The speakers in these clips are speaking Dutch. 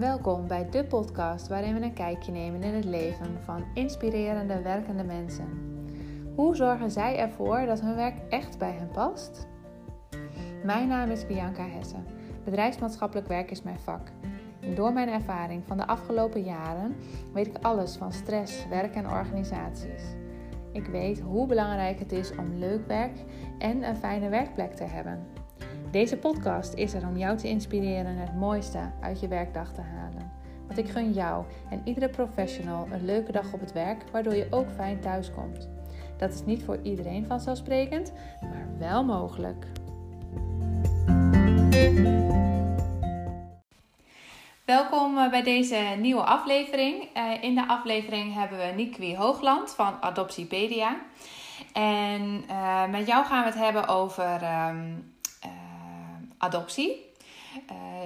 Welkom bij de podcast waarin we een kijkje nemen in het leven van inspirerende werkende mensen. Hoe zorgen zij ervoor dat hun werk echt bij hen past? Mijn naam is Bianca Hessen. Bedrijfsmaatschappelijk werk is mijn vak. Door mijn ervaring van de afgelopen jaren weet ik alles van stress, werk en organisaties. Ik weet hoe belangrijk het is om leuk werk en een fijne werkplek te hebben. Deze podcast is er om jou te inspireren het mooiste uit je werkdag te halen. Want ik gun jou en iedere professional een leuke dag op het werk, waardoor je ook fijn thuis komt. Dat is niet voor iedereen vanzelfsprekend, maar wel mogelijk. Welkom eh, bij deze nieuwe aflevering. Eh, in de aflevering hebben we Nikwi Hoogland van Adoptiepedia. En uh, met jou gaan we het hebben over um, adoptie.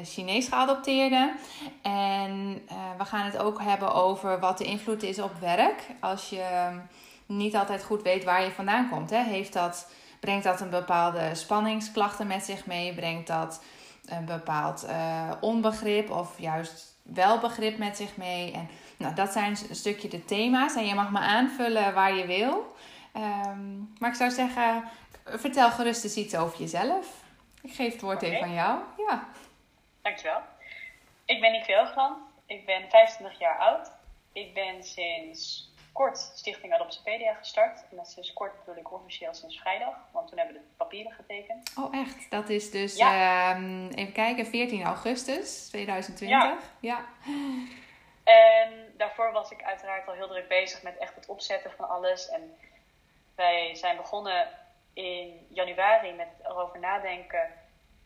Chinees geadopteerden. En we gaan het ook hebben over wat de invloed is op werk. Als je niet altijd goed weet waar je vandaan komt. Hè? Heeft dat, brengt dat een bepaalde spanningsklachten met zich mee? Brengt dat een bepaald uh, onbegrip of juist wel begrip met zich mee? En nou, dat zijn een stukje de thema's. En je mag me aanvullen waar je wil. Um, maar ik zou zeggen, vertel gerust eens iets over jezelf. Ik geef het woord okay. even aan jou. Ja. Dankjewel. Ik ben Nick Hoogland. Ik ben 25 jaar oud. Ik ben sinds kort Stichting Adoptiepedia gestart. En dat is sinds kort bedoel ik officieel sinds vrijdag. Want toen hebben we de papieren getekend. Oh echt? Dat is dus, ja. um, even kijken, 14 augustus 2020. Ja. ja. En daarvoor was ik uiteraard al heel druk bezig met echt het opzetten van alles. En wij zijn begonnen in januari met erover nadenken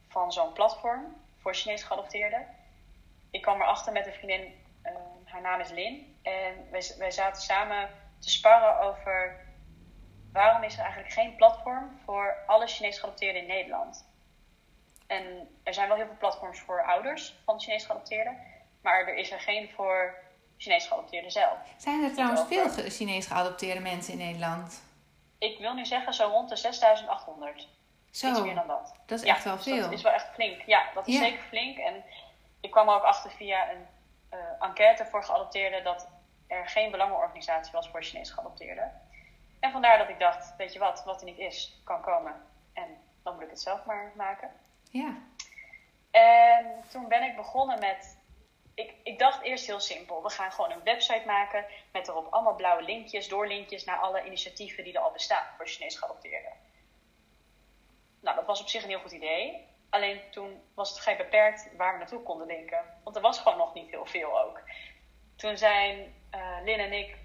van zo'n platform voor Chinees geadopteerden. Ik kwam erachter met een vriendin, uh, haar naam is Lin. En wij, wij zaten samen te sparren over waarom is er eigenlijk geen platform voor alle Chinees geadopteerden in Nederland. En er zijn wel heel veel platforms voor ouders van Chinees geadopteerden, maar er is er geen voor Chinees geadopteerden zelf. Zijn er trouwens veel Chinees geadopteerde mensen in Nederland? Ik wil nu zeggen zo rond de 6800. Zo, Iets meer dan dat. Dat is ja, echt wel dus veel. Dat is wel echt flink. Ja, dat is Ja. zeker flink. En ik kwam er ook achter via een eh, enquête voor geadopteerden dat er geen belangenorganisatie was voor Chinees geadopteerden. En vandaar dat ik dacht, weet je wat, wat er niet is, kan komen. En dan moet ik het zelf maar maken. Ja. En toen ben ik begonnen met. Ik, ik dacht eerst heel simpel. We gaan gewoon een website maken met erop allemaal blauwe linkjes, doorlinkjes naar alle initiatieven die er al bestaan voor Chinees geadopteerden. Nou, dat was op zich een heel goed idee. Alleen toen was het vrij beperkt waar we naartoe konden linken. Want er was gewoon nog niet heel veel ook. Toen zijn uh, Lin en ik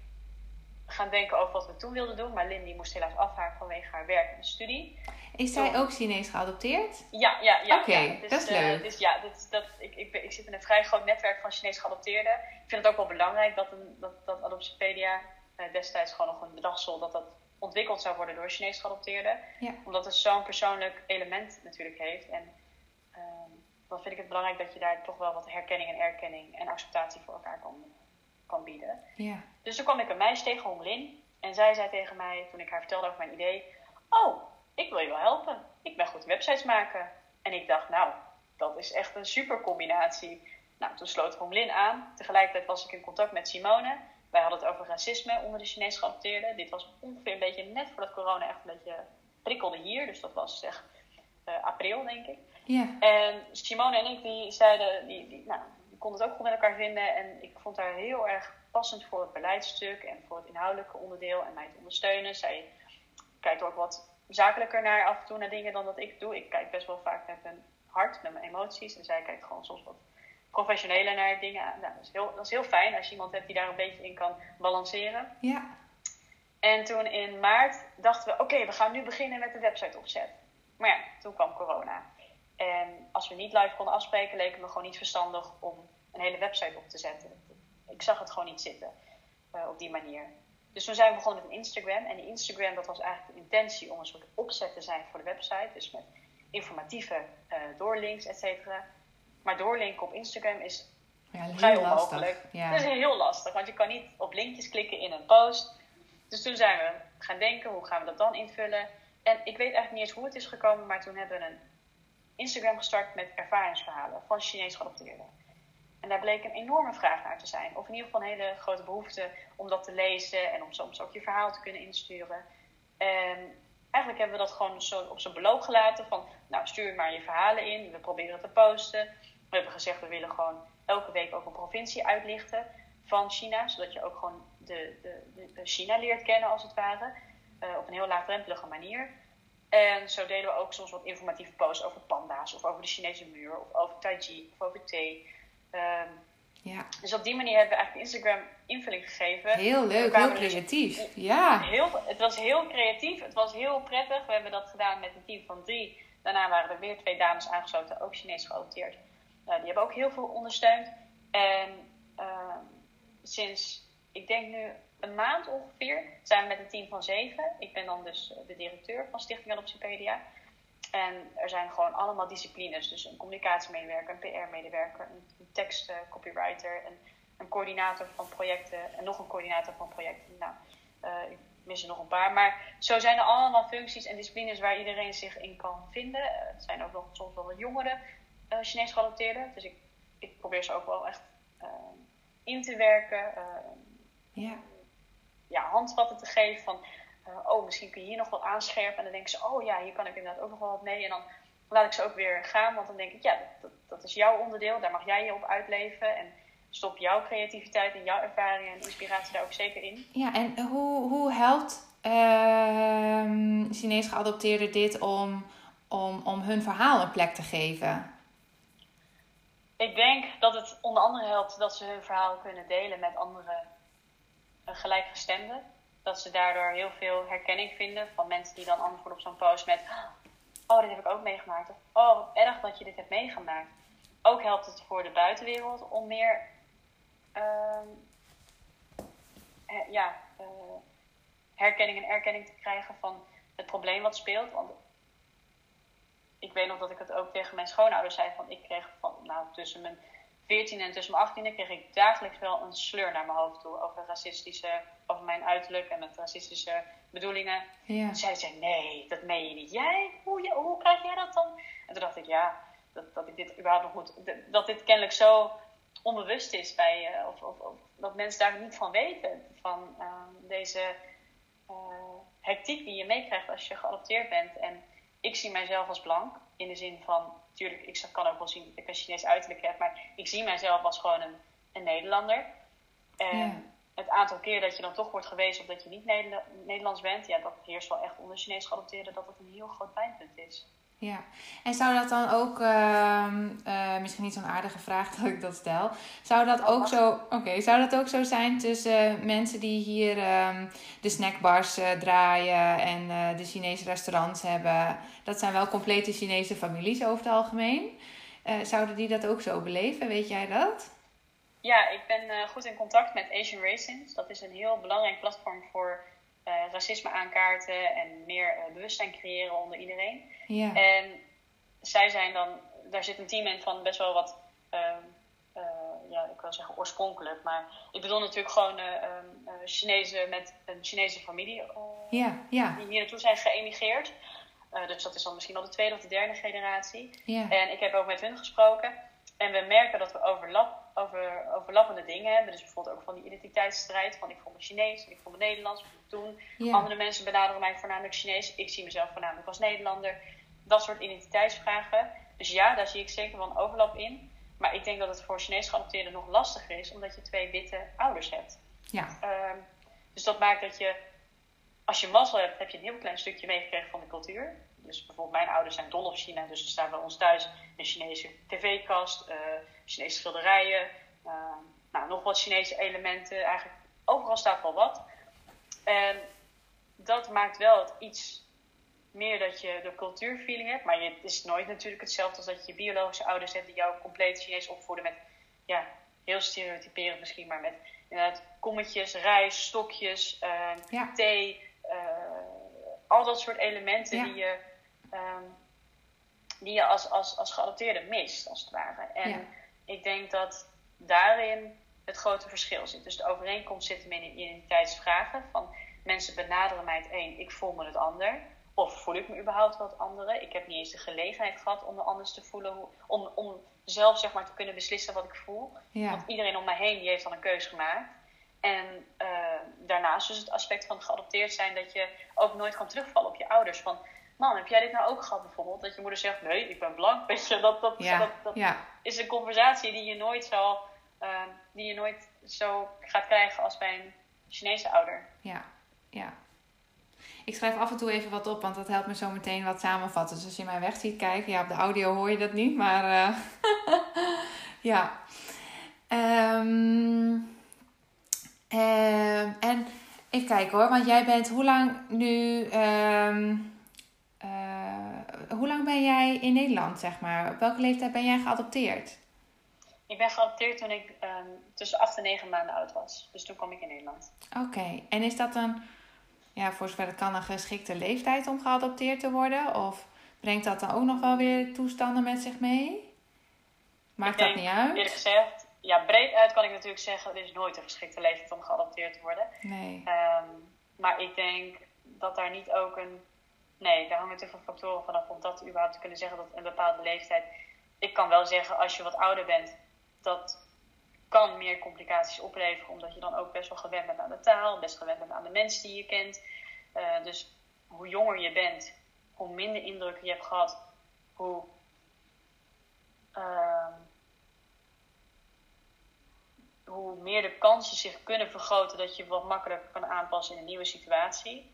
gaan denken over wat we toen wilden doen. Maar Lin die moest helaas afhaken vanwege haar werk en studie. Is zij ook Chinees geadopteerd? Ja, ja, ja. Oké, ja. Dus, dat is uh, leuk. dus ja, dat, ik, ik, ik zit in een vrij groot netwerk van Chinees geadopteerden. Ik vind het ook wel belangrijk dat, een, dat, dat Adoptiepedia uh, destijds gewoon nog een bedagsel dat dat ontwikkeld zou worden door Chinees geadopteerden. Ja. Omdat het zo'n persoonlijk element natuurlijk heeft. En uh, dan vind ik het belangrijk dat je daar toch wel wat herkenning en erkenning en acceptatie voor elkaar kan, kan bieden. Ja. Dus toen kwam ik een meisje tegen. En zij zei tegen mij, toen ik haar vertelde over mijn idee... Oh, ik wil je wel helpen. Ik ben goed websites maken. En ik dacht, nou, dat is echt een super combinatie. Nou, toen sloot Hong Lin aan. Tegelijkertijd was ik in contact met Simone. Wij hadden het over racisme onder de Chinees geadopteerden. Dit was ongeveer een beetje net voordat corona echt een beetje prikkelde hier. Dus dat was zeg uh, april, denk ik. Ja. En Simone en ik, die zeiden, die, die, nou, die konden het ook goed met elkaar vinden. En ik vond haar heel erg passend voor het beleidstuk en voor het inhoudelijke onderdeel en mij te ondersteunen. Zij kijkt ook wat zakelijker naar af en toe naar dingen dan dat ik doe. Ik kijk best wel vaak met mijn hart, met mijn emoties. En zij kijkt gewoon soms wat professioneler naar dingen. Nou, dat, is heel, dat is heel fijn als je iemand hebt die daar een beetje in kan balanceren. Ja. En toen in maart dachten we, oké, okay, we gaan nu beginnen met de website opzet. Maar ja, toen kwam corona. En als we niet live konden afspreken, leek het me gewoon niet verstandig om een hele website op te zetten. Ik zag het gewoon niet zitten uh, op die manier. Dus toen zijn we begonnen met een Instagram. En die Instagram, dat was eigenlijk de intentie om een soort opzet te zijn voor de website. Dus met informatieve uh, doorlinks, et cetera. Maar doorlinken op Instagram is ja, vrij onmogelijk. Ja. Het is heel lastig, want je kan niet op linkjes klikken in een post. Dus toen zijn we gaan denken, hoe gaan we dat dan invullen? En ik weet eigenlijk niet eens hoe het is gekomen, maar toen hebben we een Instagram gestart met ervaringsverhalen van Chinees geadopteerden. En daar bleek een enorme vraag naar te zijn. Of in ieder geval een hele grote behoefte om dat te lezen en om soms ook je verhaal te kunnen insturen. En eigenlijk hebben we dat gewoon zo op zijn beloop gelaten. Van, nou, stuur maar je verhalen in. We proberen te posten. We hebben gezegd, we willen gewoon elke week ook een provincie uitlichten van China. Zodat je ook gewoon de, de, China leert kennen, als het ware. Uh, op een heel laagdrempelige manier. En zo deden we ook soms wat informatieve posts over panda's. Of over de Chinese muur. Of over Tai Chi. Of over thee. Um, ja. Dus op die manier hebben we eigenlijk Instagram invulling gegeven. Heel leuk, heel dus creatief. ja. Heel, het was heel creatief, het was heel prettig. We hebben dat gedaan met een team van drie. Daarna waren er weer twee dames aangesloten, ook Chinees geadopteerd. Uh, die hebben ook heel veel ondersteund. En uh, sinds, ik denk nu een maand ongeveer, zijn we met een team van zeven. Ik ben dan dus de directeur van Stichting Adoptiepedia. En er zijn gewoon allemaal disciplines. Dus een communicatiemedewerker, een PR-medewerker, een tekst-copywriter, een, een, coördinator van projecten en nog een coördinator van projecten. Nou, uh, ik mis er nog een paar. Maar zo zijn er allemaal functies en disciplines waar iedereen zich in kan vinden. Uh, er zijn ook nog soms wel jongere uh, Chinees geadopteerden. Dus ik, ik probeer ze ook wel echt in te werken. ja. ja, handvatten te geven van oh, misschien kun je hier nog wat aanscherpen. En dan denken ze, oh ja, hier kan ik inderdaad ook nog wel wat mee. En dan laat ik ze ook weer gaan, want dan denk ik, ja, dat, dat is jouw onderdeel. Daar mag jij je op uitleven. En stop jouw creativiteit en jouw ervaring en inspiratie daar ook zeker in. Ja, en hoe, hoe helpt uh, Chinees geadopteerden dit om, om, om hun verhaal een plek te geven? Ik denk dat het onder andere helpt dat ze hun verhaal kunnen delen met andere uh, gelijkgestemden dat ze daardoor heel veel herkenning vinden van mensen die dan antwoorden op zo'n post met: Oh, dit heb ik ook meegemaakt. Of Oh, wat erg dat je dit hebt meegemaakt. Ook helpt het voor de buitenwereld om meer uh, ja, uh, herkenning en erkenning te krijgen van het probleem wat speelt. Want ik weet nog dat ik het ook tegen mijn schoonouders zei: van ik kreeg van, nou, tussen mijn 14 en tussen mijn 18e kreeg ik dagelijks wel een sleur naar mijn hoofd toe over racistische, over mijn uiterlijk en met racistische bedoelingen. Ja. Toen zei ze, nee, dat meen je niet. Jij? Hoe, hoe krijg jij dat dan? En toen dacht ik, ja, dat, dat ik dit überhaupt nog moet, dat dit kennelijk zo onbewust is bij, uh, of, of, of, dat mensen daar niet van weten. Van uh, deze uh, hectiek die je meekrijgt als je geadopteerd bent. En ik zie mijzelf als blank, in de zin van tuurlijk, ik kan ook wel zien dat ik een Chinees uiterlijk heb, maar ik zie mijzelf als gewoon een, een Nederlander. En het aantal keer dat je dan toch wordt gewezen op dat je niet Nederlands bent, ja, dat heerst wel echt onder Chinees geadopteerden dat het een heel groot pijnpunt is. Ja, en zou dat dan ook, uh, uh, misschien niet zo'n aardige vraag dat ik dat stel, zou dat ook zo, oké, zou dat ook zo zijn tussen mensen die hier uh, de snackbars uh, draaien en de Chinese restaurants hebben? Dat zijn wel complete Chinese families over het algemeen. zouden die dat ook zo beleven? Weet jij dat? Ja, ik ben goed in contact met Asian Racing. Dat is een heel belangrijk platform voor racisme aankaarten en meer bewustzijn creëren onder iedereen. Ja. En zij zijn dan, daar zit een team in van best wel wat, uh, uh, ja, ik wil zeggen oorspronkelijk, maar ik bedoel natuurlijk gewoon uh, Chinezen met een Chinese familie ja, ja. die hier naartoe zijn geëmigreerd. dus dat is dan misschien al de tweede of de derde generatie. Ja. En ik heb ook met hun gesproken. En we merken dat we overlap, over, overlappende dingen hebben. Dus bijvoorbeeld ook van die identiteitsstrijd. Van ik voel me Chinees, ik voel me Nederlands. Toen andere mensen benaderen mij voornamelijk Chinees. Ik zie mezelf voornamelijk als Nederlander dat soort identiteitsvragen. Dus ja, daar zie ik zeker wel een overlap in. Maar ik denk dat het voor Chinees geadopteerden nog lastiger is, omdat je twee witte ouders hebt. Ja. Uh, dus dat maakt dat je, als je mazzel hebt, heb je een heel klein stukje meegekregen van de cultuur. Dus bijvoorbeeld mijn ouders zijn dol op China, dus er staat bij ons thuis een Chinese tv-kast, uh, Chinese schilderijen, uh, nou, nog wat Chinese elementen. Eigenlijk overal staat wel wat. En dat maakt wel het iets meer dat je de cultuurfeeling hebt. Maar het is nooit natuurlijk hetzelfde als dat je biologische ouders hebt die jou compleet Chinees opvoeden met, ja, heel stereotyperend misschien, maar met inderdaad kommetjes, rijst, stokjes, uh, thee, uh, al dat soort elementen die je, um, die je als, als, als geadopteerde mist, als het ware. En ik denk dat daarin het grote verschil zit. Dus de overeenkomst zit hem in identiteitsvragen. Van mensen benaderen mij het een, ik voel me het ander Of voel ik me überhaupt wat andere? Ik heb niet eens de gelegenheid gehad om me anders te voelen. Om, om zelf zeg maar, te kunnen beslissen wat ik voel. Ja. Want iedereen om mij heen die heeft al een keuze gemaakt. En uh, daarnaast dus het aspect van geadopteerd zijn dat je ook nooit kan terugvallen op je ouders. Van, man, heb jij dit nou ook gehad bijvoorbeeld? Dat je moeder zegt, nee, ik ben blank. Weet je, dat, dat, Ja, dat, dat ja. is een conversatie die je nooit zal, uh, die je nooit zo gaat krijgen als bij een Chinese ouder. Ja, ja. Ik schrijf af en toe even wat op, want dat helpt me zo meteen wat samenvatten. Dus als je mij weg ziet kijken, ja, op de audio hoor je dat niet, maar uh, ja. Um, uh, en even kijken hoor, want jij bent hoe lang nu, um, hoe lang ben jij in Nederland, zeg maar? Op welke leeftijd ben jij geadopteerd? Ik ben geadopteerd toen ik um, tussen 8 en 9 maanden oud was. Dus toen kwam ik in Nederland. Oké, okay. en is dat een, ja, voor zover het kan, een geschikte leeftijd om geadopteerd te worden? Of brengt dat dan ook nog wel weer toestanden met zich mee? Maakt dat niet uit? Eerlijk gezegd, ja, breed uit kan ik natuurlijk zeggen, er is nooit een geschikte leeftijd om geadopteerd te worden. Nee. Um, maar ik denk dat daar niet ook een. Nee, daar hangen te veel factoren vanaf om dat überhaupt te kunnen zeggen dat een bepaalde leeftijd. Ik kan wel zeggen, als je wat ouder bent, dat kan meer complicaties opleveren, omdat je dan ook best wel gewend bent aan de taal, best gewend bent aan de mensen die je kent. Uh, dus hoe jonger je bent, hoe minder indruk je hebt gehad, hoe. Uh, hoe meer de kansen zich kunnen vergroten dat je wat makkelijker kan aanpassen in een nieuwe situatie.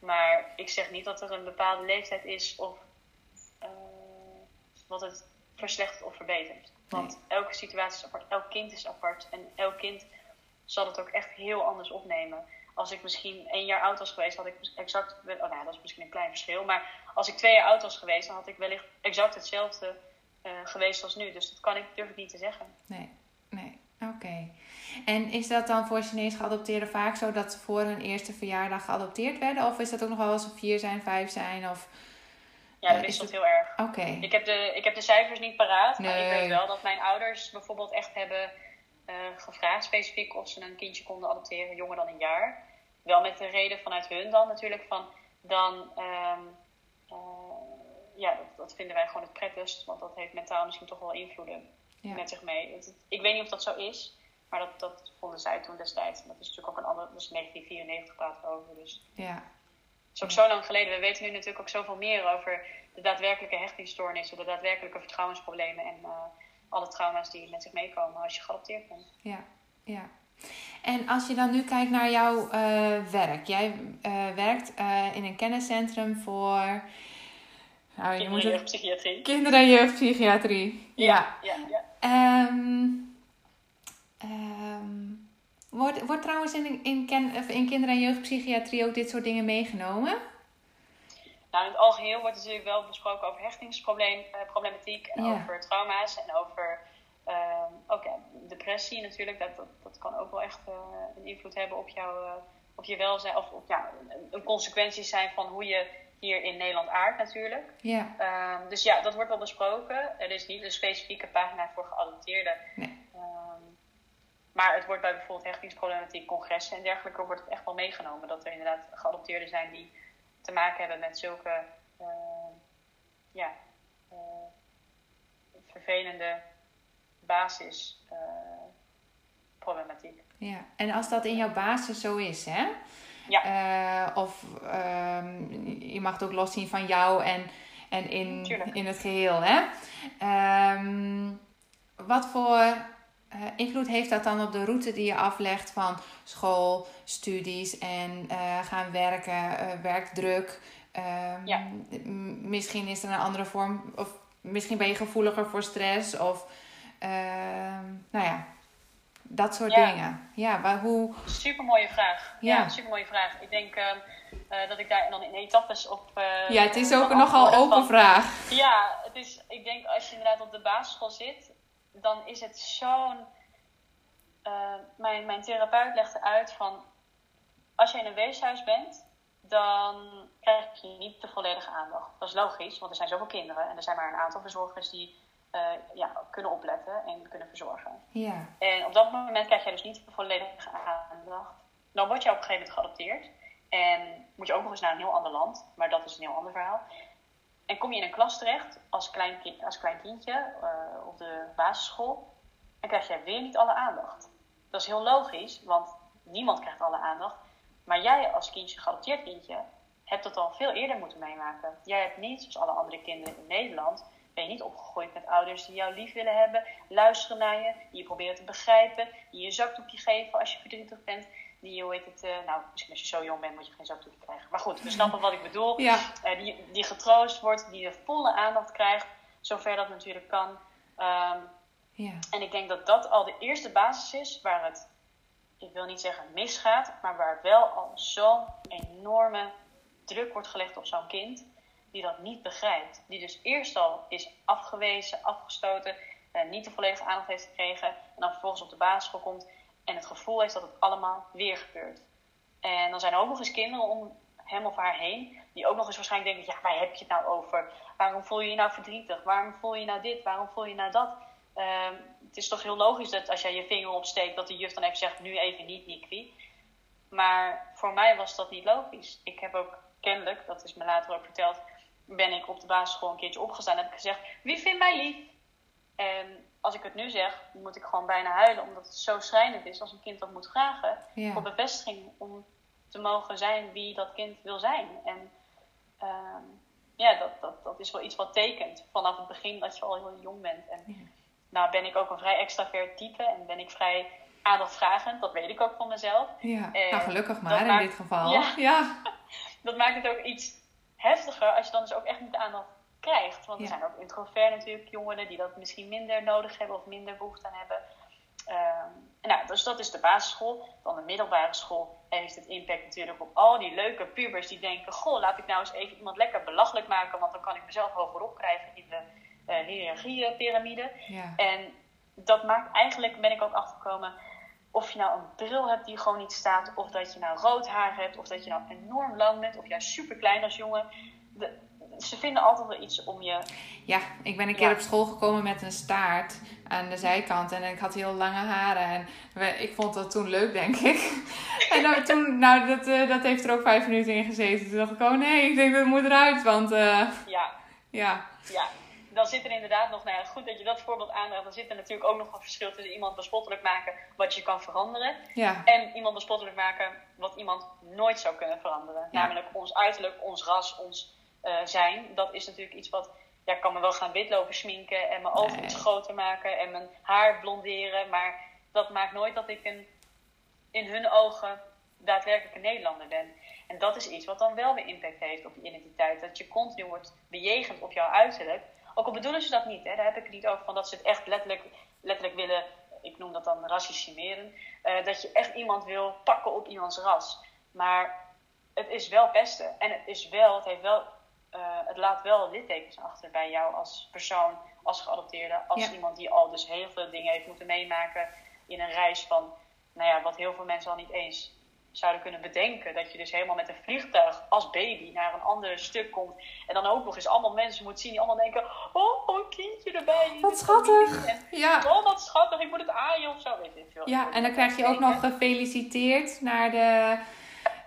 Maar ik zeg niet dat er een bepaalde leeftijd is of uh, wat het verslechtert of verbetert. Want nee. elke situatie is apart, elk kind is apart en elk kind zal het ook echt heel anders opnemen. Als ik misschien één jaar oud was geweest, had ik exact. Oh, nou, dat is misschien een klein verschil. Maar als ik twee jaar oud was geweest, dan had ik wellicht exact hetzelfde uh, geweest als nu. Dus dat kan ik, durf ik niet te zeggen. Nee. En is dat dan voor Chinees geadopteerden vaak zo dat ze voor hun eerste verjaardag geadopteerd werden? Of is dat ook nog wel eens een vier zijn, vijf zijn? Of, ja, dat wisselt heel erg. Oké. Okay. Ik, heb de, ik heb de cijfers niet paraat, nee. maar ik weet wel dat mijn ouders bijvoorbeeld echt hebben uh, gevraagd specifiek of ze een kindje konden adopteren, jonger dan een jaar. Wel met de reden vanuit hun dan natuurlijk van dan, um, uh, ja, dat, dat, vinden wij gewoon het prettigst, want dat heeft mentaal misschien toch wel invloeden ja. met zich mee. Ik weet niet of dat zo is, maar dat, dat vonden zij toen destijds. Dat is natuurlijk ook een ander, dat is 1994 praten we over. Dus ja. Het is ook zo lang geleden. We weten nu natuurlijk ook zoveel meer over de daadwerkelijke hechtingsstoornissen, de daadwerkelijke vertrouwensproblemen en uh, alle trauma's die met zich meekomen als je geadopteerd bent. Ja, ja. En als je dan nu kijkt naar jouw uh, werk. Jij uh, werkt in een kenniscentrum voor nou, het... jeugdpsychiatrie. Kinder- en jeugdpsychiatrie. Ja. ja, ja, um, um, wordt, wordt trouwens in, in, ken, in kinder- en jeugdpsychiatrie ook dit soort dingen meegenomen? Nou, in het algeheel wordt natuurlijk wel besproken over hechtingsproblematiek en Ja. over trauma's en over um, ook ja, depressie natuurlijk. Dat, dat, dat kan ook wel echt uh, een invloed hebben op, jouw, uh, op je welzijn. Of op, ja, een, een consequentie zijn van hoe je hier in Nederland aardt natuurlijk. Ja. Um, dus ja, dat wordt wel besproken. Er is niet een specifieke pagina voor geadopteerden. Nee. Maar het wordt bij bijvoorbeeld hechtingsproblematiek, congressen en dergelijke wordt het echt wel meegenomen. Dat er inderdaad geadopteerden zijn die te maken hebben met zulke uh, ja, uh, vervelende basisproblematiek. Ja, en als dat in jouw basis zo is, hè? Ja. Of um, je mag het ook loszien van jou en, en in, Tuurlijk. in het geheel, hè? Um, wat voor uh, invloed heeft dat dan op de route die je aflegt van school, studies en uh, gaan werken, werkdruk? Um, ja. Misschien is er een andere vorm, of misschien ben je gevoeliger voor stress of nou ja, dat soort Ja. dingen. Ja, maar hoe... Super mooie vraag. Ja. Ja, super mooie vraag. Ik denk uh, dat ik daar dan in etappes op. Uh, Ja, het is ook een nogal open van, vraag. Ja, het is, ik denk als je inderdaad op de basisschool zit, dan is het zo'n. eh, mijn, mijn therapeut legde uit van. Als je in een weeshuis bent, dan krijg je niet de volledige aandacht. Dat is logisch, want er zijn zoveel kinderen en er zijn maar een aantal verzorgers die uh, ja, kunnen opletten en kunnen verzorgen. Ja. En op dat moment krijg jij dus niet de volledige aandacht. Dan word je op een gegeven moment geadopteerd. En moet je ook nog eens naar een heel ander land, maar dat is een heel ander verhaal. En kom je in een klas terecht als klein, kind, als klein kindje uh, op de basisschool, en krijg jij weer niet alle aandacht. Dat is heel logisch, want niemand krijgt alle aandacht. Maar jij als kindje, geadopteerd kindje, hebt dat al veel eerder moeten meemaken. Jij hebt niet, zoals alle andere kinderen in Nederland, ben je niet opgegroeid met ouders die jou lief willen hebben, luisteren naar je, die je proberen te begrijpen, die je een zakdoekje geven als je verdrietig bent. Die, hoe heet het, uh, nou, misschien als je zo jong bent moet je geen zakdoekje krijgen. Maar goed, we snappen wat ik bedoel. Ja. Uh, die, die getroost wordt, die de volle aandacht krijgt, zover dat natuurlijk kan. Um, ja. En ik denk dat dat al de eerste basis is waar het, ik wil niet zeggen misgaat, maar waar wel al zo'n enorme druk wordt gelegd op zo'n kind die dat niet begrijpt. Die dus eerst al is afgewezen, afgestoten, eh, niet de volledige aandacht heeft gekregen. En dan vervolgens op de basisschool komt en het gevoel heeft dat het allemaal weer gebeurt. En dan zijn er ook nog eens kinderen om hem of haar heen, die ook nog eens waarschijnlijk denken: ja, waar heb je het nou over? Waarom voel je je nou verdrietig? Waarom voel je nou dit? Waarom voel je nou dat? Uh, het is toch heel logisch dat als jij je vinger opsteekt, dat de juf dan even zegt: nu even niet, Nikki. Maar voor mij was dat niet logisch. Ik heb ook kennelijk, dat is me later ook verteld, ben ik op de basisschool een keertje opgestaan en heb ik gezegd: Wie vindt mij lief? En als ik het nu zeg, moet ik gewoon bijna huilen, omdat het zo schrijnend is als een kind dat moet vragen ja. voor bevestiging om te mogen zijn wie dat kind wil zijn. En uh, ja, dat, dat, dat is wel iets wat tekent vanaf het begin dat je al heel jong bent. En ja. nou ben ik ook een vrij extravert type en ben ik vrij aandachtvragend, dat weet ik ook van mezelf. Ja, en nou gelukkig maar in maakt, dit geval. Ja, ja. dat maakt het ook iets heftiger als je dan dus ook echt niet de aandacht krijgt. Want er zijn ook introvert natuurlijk jongeren die dat misschien minder nodig hebben of minder behoefte aan hebben. Um, nou, dus dat is de basisschool. Dan de middelbare school heeft het impact natuurlijk op al die leuke pubers die denken: Goh, laat ik nou eens even iemand lekker belachelijk maken, want dan kan ik mezelf hogerop krijgen in de uh, hiërarchiepyramide. Ja. En dat maakt eigenlijk, ben ik ook achtergekomen, of je nou een bril hebt die gewoon niet staat, of dat je nou rood haar hebt, of dat je nou enorm lang bent, of juist super klein als jongen. De, ze vinden altijd wel iets om je. Ja, ik ben een keer op school gekomen met een staart aan de zijkant en ik had heel lange haren en we, ik vond dat toen leuk, denk ik. en toen, nou, dat, uh, dat heeft er ook vijf minuten in gezeten. Toen dacht ik, oh nee, ik denk dat moet eruit, want. Uh, ja. Ja. Ja, dan zit er inderdaad nog, nou ja, goed dat je dat voorbeeld aandraagt, dan zit er natuurlijk ook nog een verschil tussen iemand bespottelijk maken wat je kan veranderen. Ja. En iemand bespottelijk maken wat iemand nooit zou kunnen veranderen. Ja. Namelijk ons uiterlijk, ons ras, ons uh, zijn. Dat is natuurlijk iets wat, ja, ik kan me wel gaan witlopen sminken en mijn ogen Nee. iets groter maken en mijn haar blonderen. Maar dat maakt nooit dat ik een, in hun ogen daadwerkelijk een Nederlander ben. En dat is iets wat dan wel weer impact heeft op je identiteit. Dat je continu wordt bejegend op jouw uiterlijk. Ook al bedoelen ze dat niet, hè? daar heb ik het niet over van dat ze het echt letterlijk, letterlijk willen, ik noem dat dan racissimeren. Uh, dat je echt iemand wil pakken op iemands ras. Maar het is wel pesten. En het is wel, het heeft wel, uh, het laat wel littekens achter bij jou als persoon, als geadopteerde, als Ja. iemand die al dus heel veel dingen heeft moeten meemaken in een reis van, nou ja, wat heel veel mensen al niet eens zouden kunnen bedenken. Dat je dus helemaal met een vliegtuig als baby naar een ander stuk komt. En dan ook nog eens allemaal mensen moet zien die allemaal denken: Oh, oh, een kindje erbij. Wat schattig. En, Ja. Oh, wat schattig, ik moet het aaien of zo. Weet veel. Ja, en dan krijg je ook nog gefeliciteerd naar de.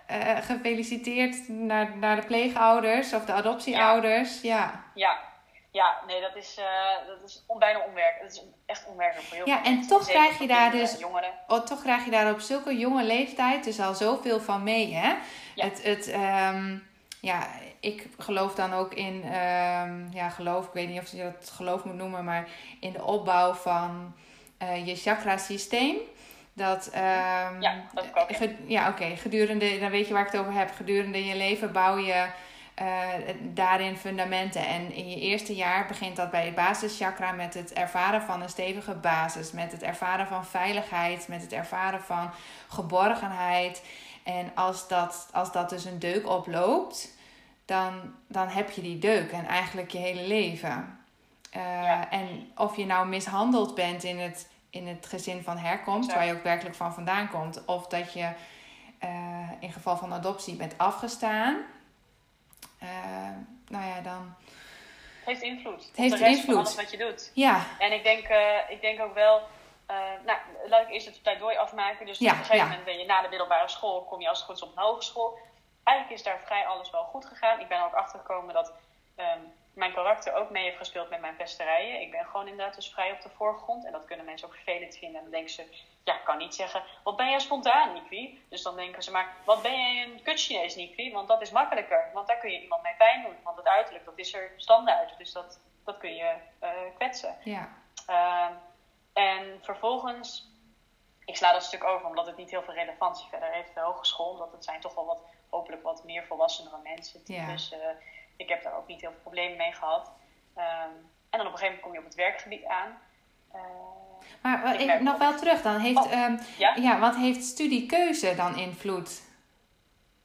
Eh, gefeliciteerd naar, naar de pleegouders of de adoptieouders. Ja. Ja, ja nee, dat is, uh, dat is bijna onwerkelijk. Dat is echt onwerkelijk voor heel Ja, veel en toch Zeker krijg je daar dus- Jongeren. Oh, toch krijg je daar op zulke jonge leeftijd dus al zoveel van mee, hè? Ja. Het, het, ehm, ja, ik geloof dan ook in, ehm, ja, geloof, ik weet niet of je dat geloof moet noemen, maar in de opbouw van eh, je chakra-systeem. Dat, ehm, Ja, dat ook, ja. oké, gedurende, dan weet je waar ik het over heb. Gedurende je leven bouw je eh, daarin fundamenten. En in je eerste jaar begint dat bij het basischakra met het ervaren van een stevige basis. Met het ervaren van veiligheid. Met het ervaren van geborgenheid. En als dat, als dat dus een deuk oploopt, dan, dan heb je die deuk. En eigenlijk je hele leven. Eh, Ja. En of je nou mishandeld bent in het, in het gezin van herkomst, Ja. waar je ook werkelijk van vandaan komt. Of dat je eh, in geval van adoptie bent afgestaan. Eh, nou ja, dan. Het heeft invloed. op heeft de rest invloed. van alles wat je doet. Ja, En ik denk, uh, ik denk ook wel, nou, laat ik eerst het pleidooi afmaken. Dus Ja, op een gegeven ja. moment ben je na de middelbare school, kom je als het goed is op een hogeschool. eigenlijk is daar vrij alles wel goed gegaan. Ik ben ook achtergekomen dat ehm, mijn karakter ook mee heeft gespeeld met mijn pesterijen. Ik ben gewoon inderdaad dus vrij op de voorgrond. En dat kunnen mensen ook vervelend vinden. En dan denken ze, ja, ik kan niet zeggen, wat ben jij spontaan, Nikwi? Dus dan denken ze maar, wat ben jij een kut Chinees, Nikwi? Want dat is makkelijker. Want daar kun je iemand mee pijn doen. Want het uiterlijk, dat is er standaard. Dus dat, dat kun je uh, kwetsen. Ja. Uh, en vervolgens, ik sla dat stuk over omdat het niet heel veel relevantie verder heeft. De hogeschool, dat het zijn toch wel wat, hopelijk wat meer volwassenere mensen. Ja. Dus uh, ik heb daar ook niet heel veel problemen mee gehad. Um, en dan op een gegeven moment kom je op het werkgebied aan. Uh, maar ik nog wel terug dan. Heeft, oh, um, ja? ja, wat heeft studiekeuze dan invloed?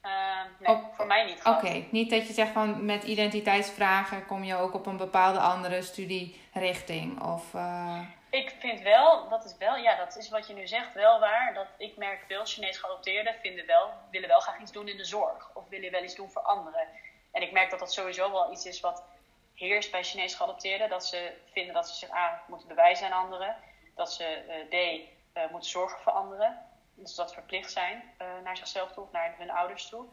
Uh, nee, Op- voor mij niet. Oké, niet dat je zegt van met identiteitsvragen kom je ook op een bepaalde andere studierichting. Of, eh, Ik vind wel, dat is wel, ja, dat is wat je nu zegt, wel waar. Dat ik merk veel Chinees geadopteerden vinden wel, willen wel graag iets doen in de zorg. Of willen wel iets doen voor anderen. En ik merk dat dat sowieso wel iets is wat heerst bij Chinees geadopteerden. Dat ze vinden dat ze zich A moeten bewijzen aan anderen. Dat ze eh, D eh, moeten zorgen voor anderen. Dus dat ze verplicht zijn eh, naar zichzelf toe of naar hun ouders toe.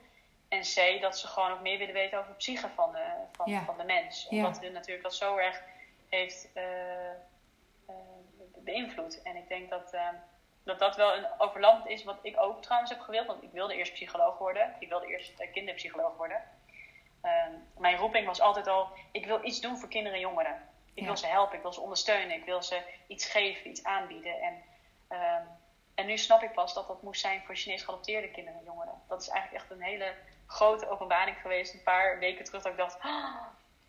En C, dat ze gewoon ook meer willen weten over de psyche van de, van, Ja. van de mens. Ja. Omdat hun natuurlijk dat zo erg heeft beïnvloed. En ik denk dat, dat dat wel een overlappend is wat ik ook trouwens heb gewild. Want ik wilde eerst psycholoog worden. Ik wilde eerst kinderpsycholoog worden. Ehm, mijn roeping was altijd al, ik wil iets doen voor kinderen en jongeren. Ik Ja. wil ze helpen, ik wil ze ondersteunen, ik wil ze iets geven, iets aanbieden. En, ehm, en nu snap ik pas dat dat moest zijn voor Chinees geadopteerde kinderen en jongeren. Dat is eigenlijk echt een hele grote openbaring geweest. Een paar weken terug dat ik dacht, "Ah,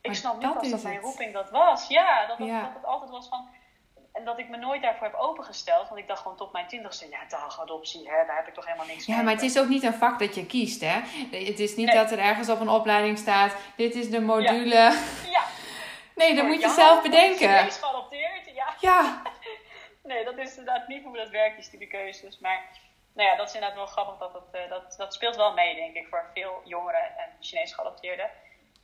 ik Maar snap nu pas dat mijn roeping dat was. Ja, dat, dat, Ja. dat het altijd was van... En dat ik me nooit daarvoor heb opengesteld. Want ik dacht gewoon tot mijn twintigste, ja, dag adoptie, hè, daar heb ik toch helemaal niks ja, mee. maar het is ook niet een vak dat je kiest, hè? Het is niet Nee. dat er ergens op een opleiding staat, dit is de module. Ja, Nee, dat moet je zelf bedenken. Chinees geadopteerd, ja. Ja, Nee, dat is inderdaad niet hoe dat werkt, die studiekeuzes. Maar nou ja, dat is inderdaad wel grappig. Dat, dat, eh, dat, dat speelt wel mee, denk ik, voor veel jongeren en Chinees geadopteerden.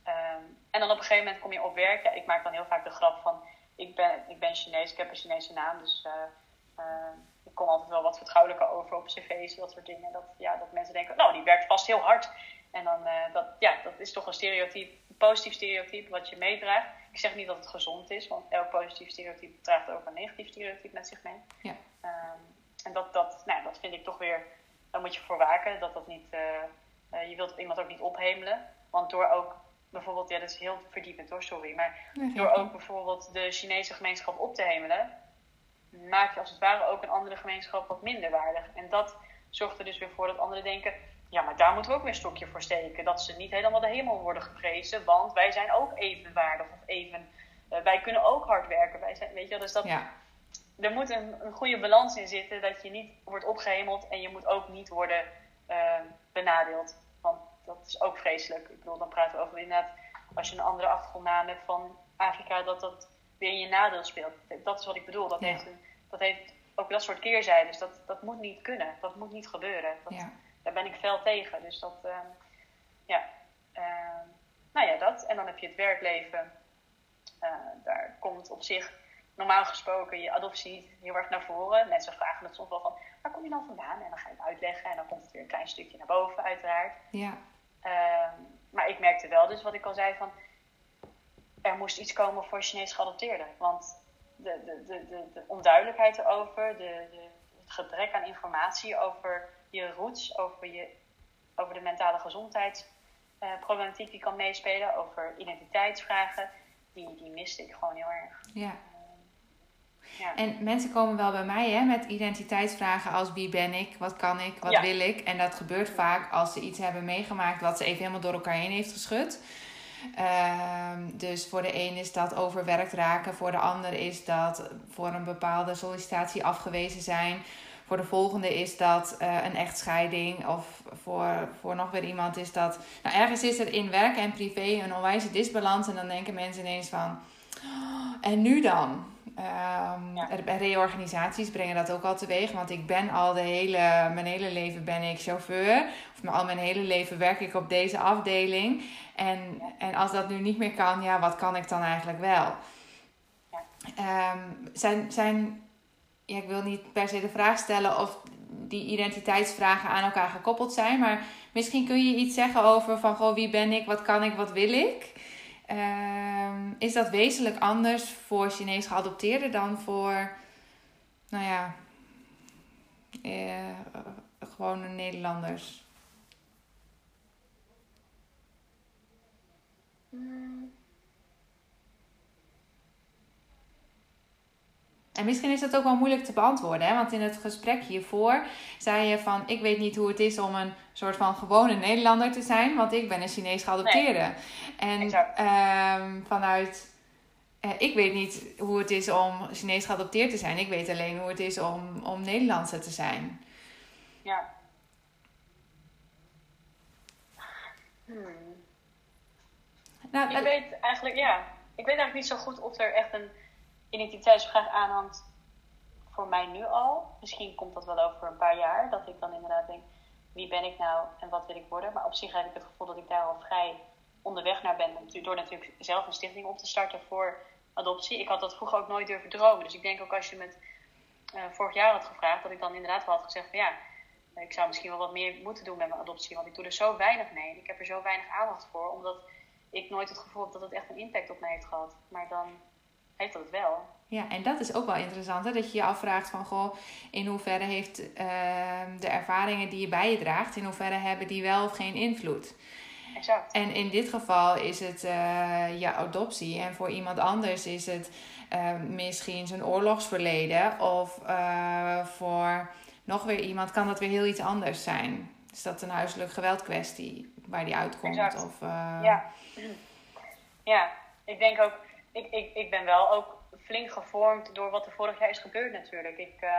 Ehm, en dan op een gegeven moment kom je op werk. Ja, ik maak dan heel vaak de grap van... Ik ben, ik ben Chinees, ik heb een Chinese naam. Dus eh, eh, ik kom altijd wel wat vertrouwelijker over op cv's, dat soort dingen. Dat, ja, dat mensen denken, nou, die werkt vast heel hard. En dan, eh, dat, ja, dat is toch een stereotype, een positief stereotype wat je meedraagt. Ik zeg niet dat het gezond is, want elk positief stereotype draagt ook een negatief stereotype met zich mee. Ja. Ehm, en dat, dat, nou, dat vind ik toch weer, daar moet je voor waken. Dat dat niet, je wilt iemand ook niet ophemelen. Want door ook bijvoorbeeld, ja, dat is heel verdiepend hoor, sorry. Maar door ook bijvoorbeeld de Chinese gemeenschap op te hemelen, maak je als het ware ook een andere gemeenschap wat minder waardig. En dat zorgt er dus weer voor dat anderen denken, ja, maar daar moeten we ook weer een stokje voor steken. Dat ze niet helemaal de hemel worden geprezen, want wij zijn ook evenwaardig of even, eh, wij kunnen ook hard werken. Wij zijn, weet je, wel, dus dat, ja, er moet een, een goede balans in zitten dat je niet wordt opgehemeld en je moet ook niet worden eh, benadeeld. Dat is ook vreselijk. Ik bedoel, dan praten we over inderdaad, als je een andere achtergrondnaam hebt van Afrika, dat dat weer in je nadeel speelt. Dat is wat ik bedoel. Dat, Ja. heeft, een, dat heeft ook dat soort keerzijdes. Dat, dat moet niet kunnen. Dat moet niet gebeuren. Dat, ja. Daar ben ik fel tegen. Dus dat, eh, ja. Eh, nou ja, dat. En dan heb je het werkleven. Eh, daar komt op zich normaal gesproken je adoptie heel erg naar voren. Mensen vragen het soms wel van, waar kom je dan vandaan? En dan ga je het uitleggen en dan komt het weer een klein stukje naar boven, uiteraard. ja. Ehm, maar ik merkte wel, dus wat ik al zei, van er moest iets komen voor Chinees geadopteerden. Want de, de, de, de, de onduidelijkheid erover, de, het gebrek aan informatie over je roots, over, je, over de mentale gezondheidsproblematiek die kan meespelen, over identiteitsvragen, die, die miste ik gewoon heel erg. ja. Ja. En mensen komen wel bij mij hè, met identiteitsvragen als wie ben ik, wat kan ik, wat Ja. wil ik. En dat gebeurt vaak als ze iets hebben meegemaakt wat ze even helemaal door elkaar heen heeft geschud. Ehm, dus voor de een is dat overwerkt raken, voor de ander is dat voor een bepaalde sollicitatie afgewezen zijn. Voor de volgende is dat eh, een echtscheiding. Of voor, voor nog weer iemand is dat. Nou, ergens is er in werk en privé een onwijze disbalans. En dan denken mensen ineens van. "Oh, en nu dan? Ehm, Ja. Reorganisaties brengen dat ook al teweeg. Want ik ben al de hele, mijn hele leven ben ik chauffeur. Of al mijn hele leven werk ik op deze afdeling. En, en als dat nu niet meer kan, ja, wat kan ik dan eigenlijk wel? Ja. Ehm, zijn, zijn, ja, ik wil niet per se de vraag stellen of die identiteitsvragen aan elkaar gekoppeld zijn. Maar Misschien kun je iets zeggen over van goh, wie ben ik, wat kan ik, wat wil ik. Ehm, is dat wezenlijk anders voor Chinees geadopteerden dan voor, nou ja, uh, gewone Nederlanders? En misschien is dat ook wel moeilijk te beantwoorden, hè? want in het gesprek hiervoor zei je van: Ik weet niet hoe het is om een soort van gewone Nederlander te zijn, want ik ben een Chinees geadopteerde. En ehm, vanuit. Eh, ik weet niet hoe het is om Chinees geadopteerd te zijn. Ik weet alleen hoe het is om, om Nederlandse te zijn. Ja. Hmm. Nou, ik weet eigenlijk, ja. Ik weet eigenlijk niet zo goed of er echt een identiteitsvraag aanhangt voor mij nu al. Misschien komt dat wel over een paar jaar. Dat ik dan inderdaad denk, wie ben ik nou en wat wil ik worden? Maar op zich heb ik het gevoel dat ik daar al vrij onderweg naar ben. Door natuurlijk zelf een stichting op te starten voor adoptie. Ik had dat vroeger ook nooit durven dromen. Dus ik denk ook als je me uh, vorig jaar had gevraagd, dat ik dan inderdaad wel had gezegd van ja, ik zou misschien wel wat meer moeten doen met mijn adoptie. Want ik doe er zo weinig mee. Ik heb er zo weinig aandacht voor. Omdat ik nooit het gevoel heb dat het echt een impact op mij heeft gehad. Maar dan heeft dat wel. Ja, en dat is ook wel interessant, hè? dat je je afvraagt van, goh, in hoeverre heeft uh, de ervaringen die je bij je draagt, in hoeverre hebben die wel of geen invloed? Exact. En in dit geval is het uh, je adoptie en voor iemand anders is het uh, misschien zijn oorlogsverleden of uh, voor nog weer iemand kan dat weer heel iets anders zijn. Is dat een huiselijk geweld kwestie waar die uitkomt? Exact. Of, ja. ja, ik denk ook ik, ik, ik ben wel ook flink gevormd door wat er vorig jaar is gebeurd natuurlijk. Ik, uh,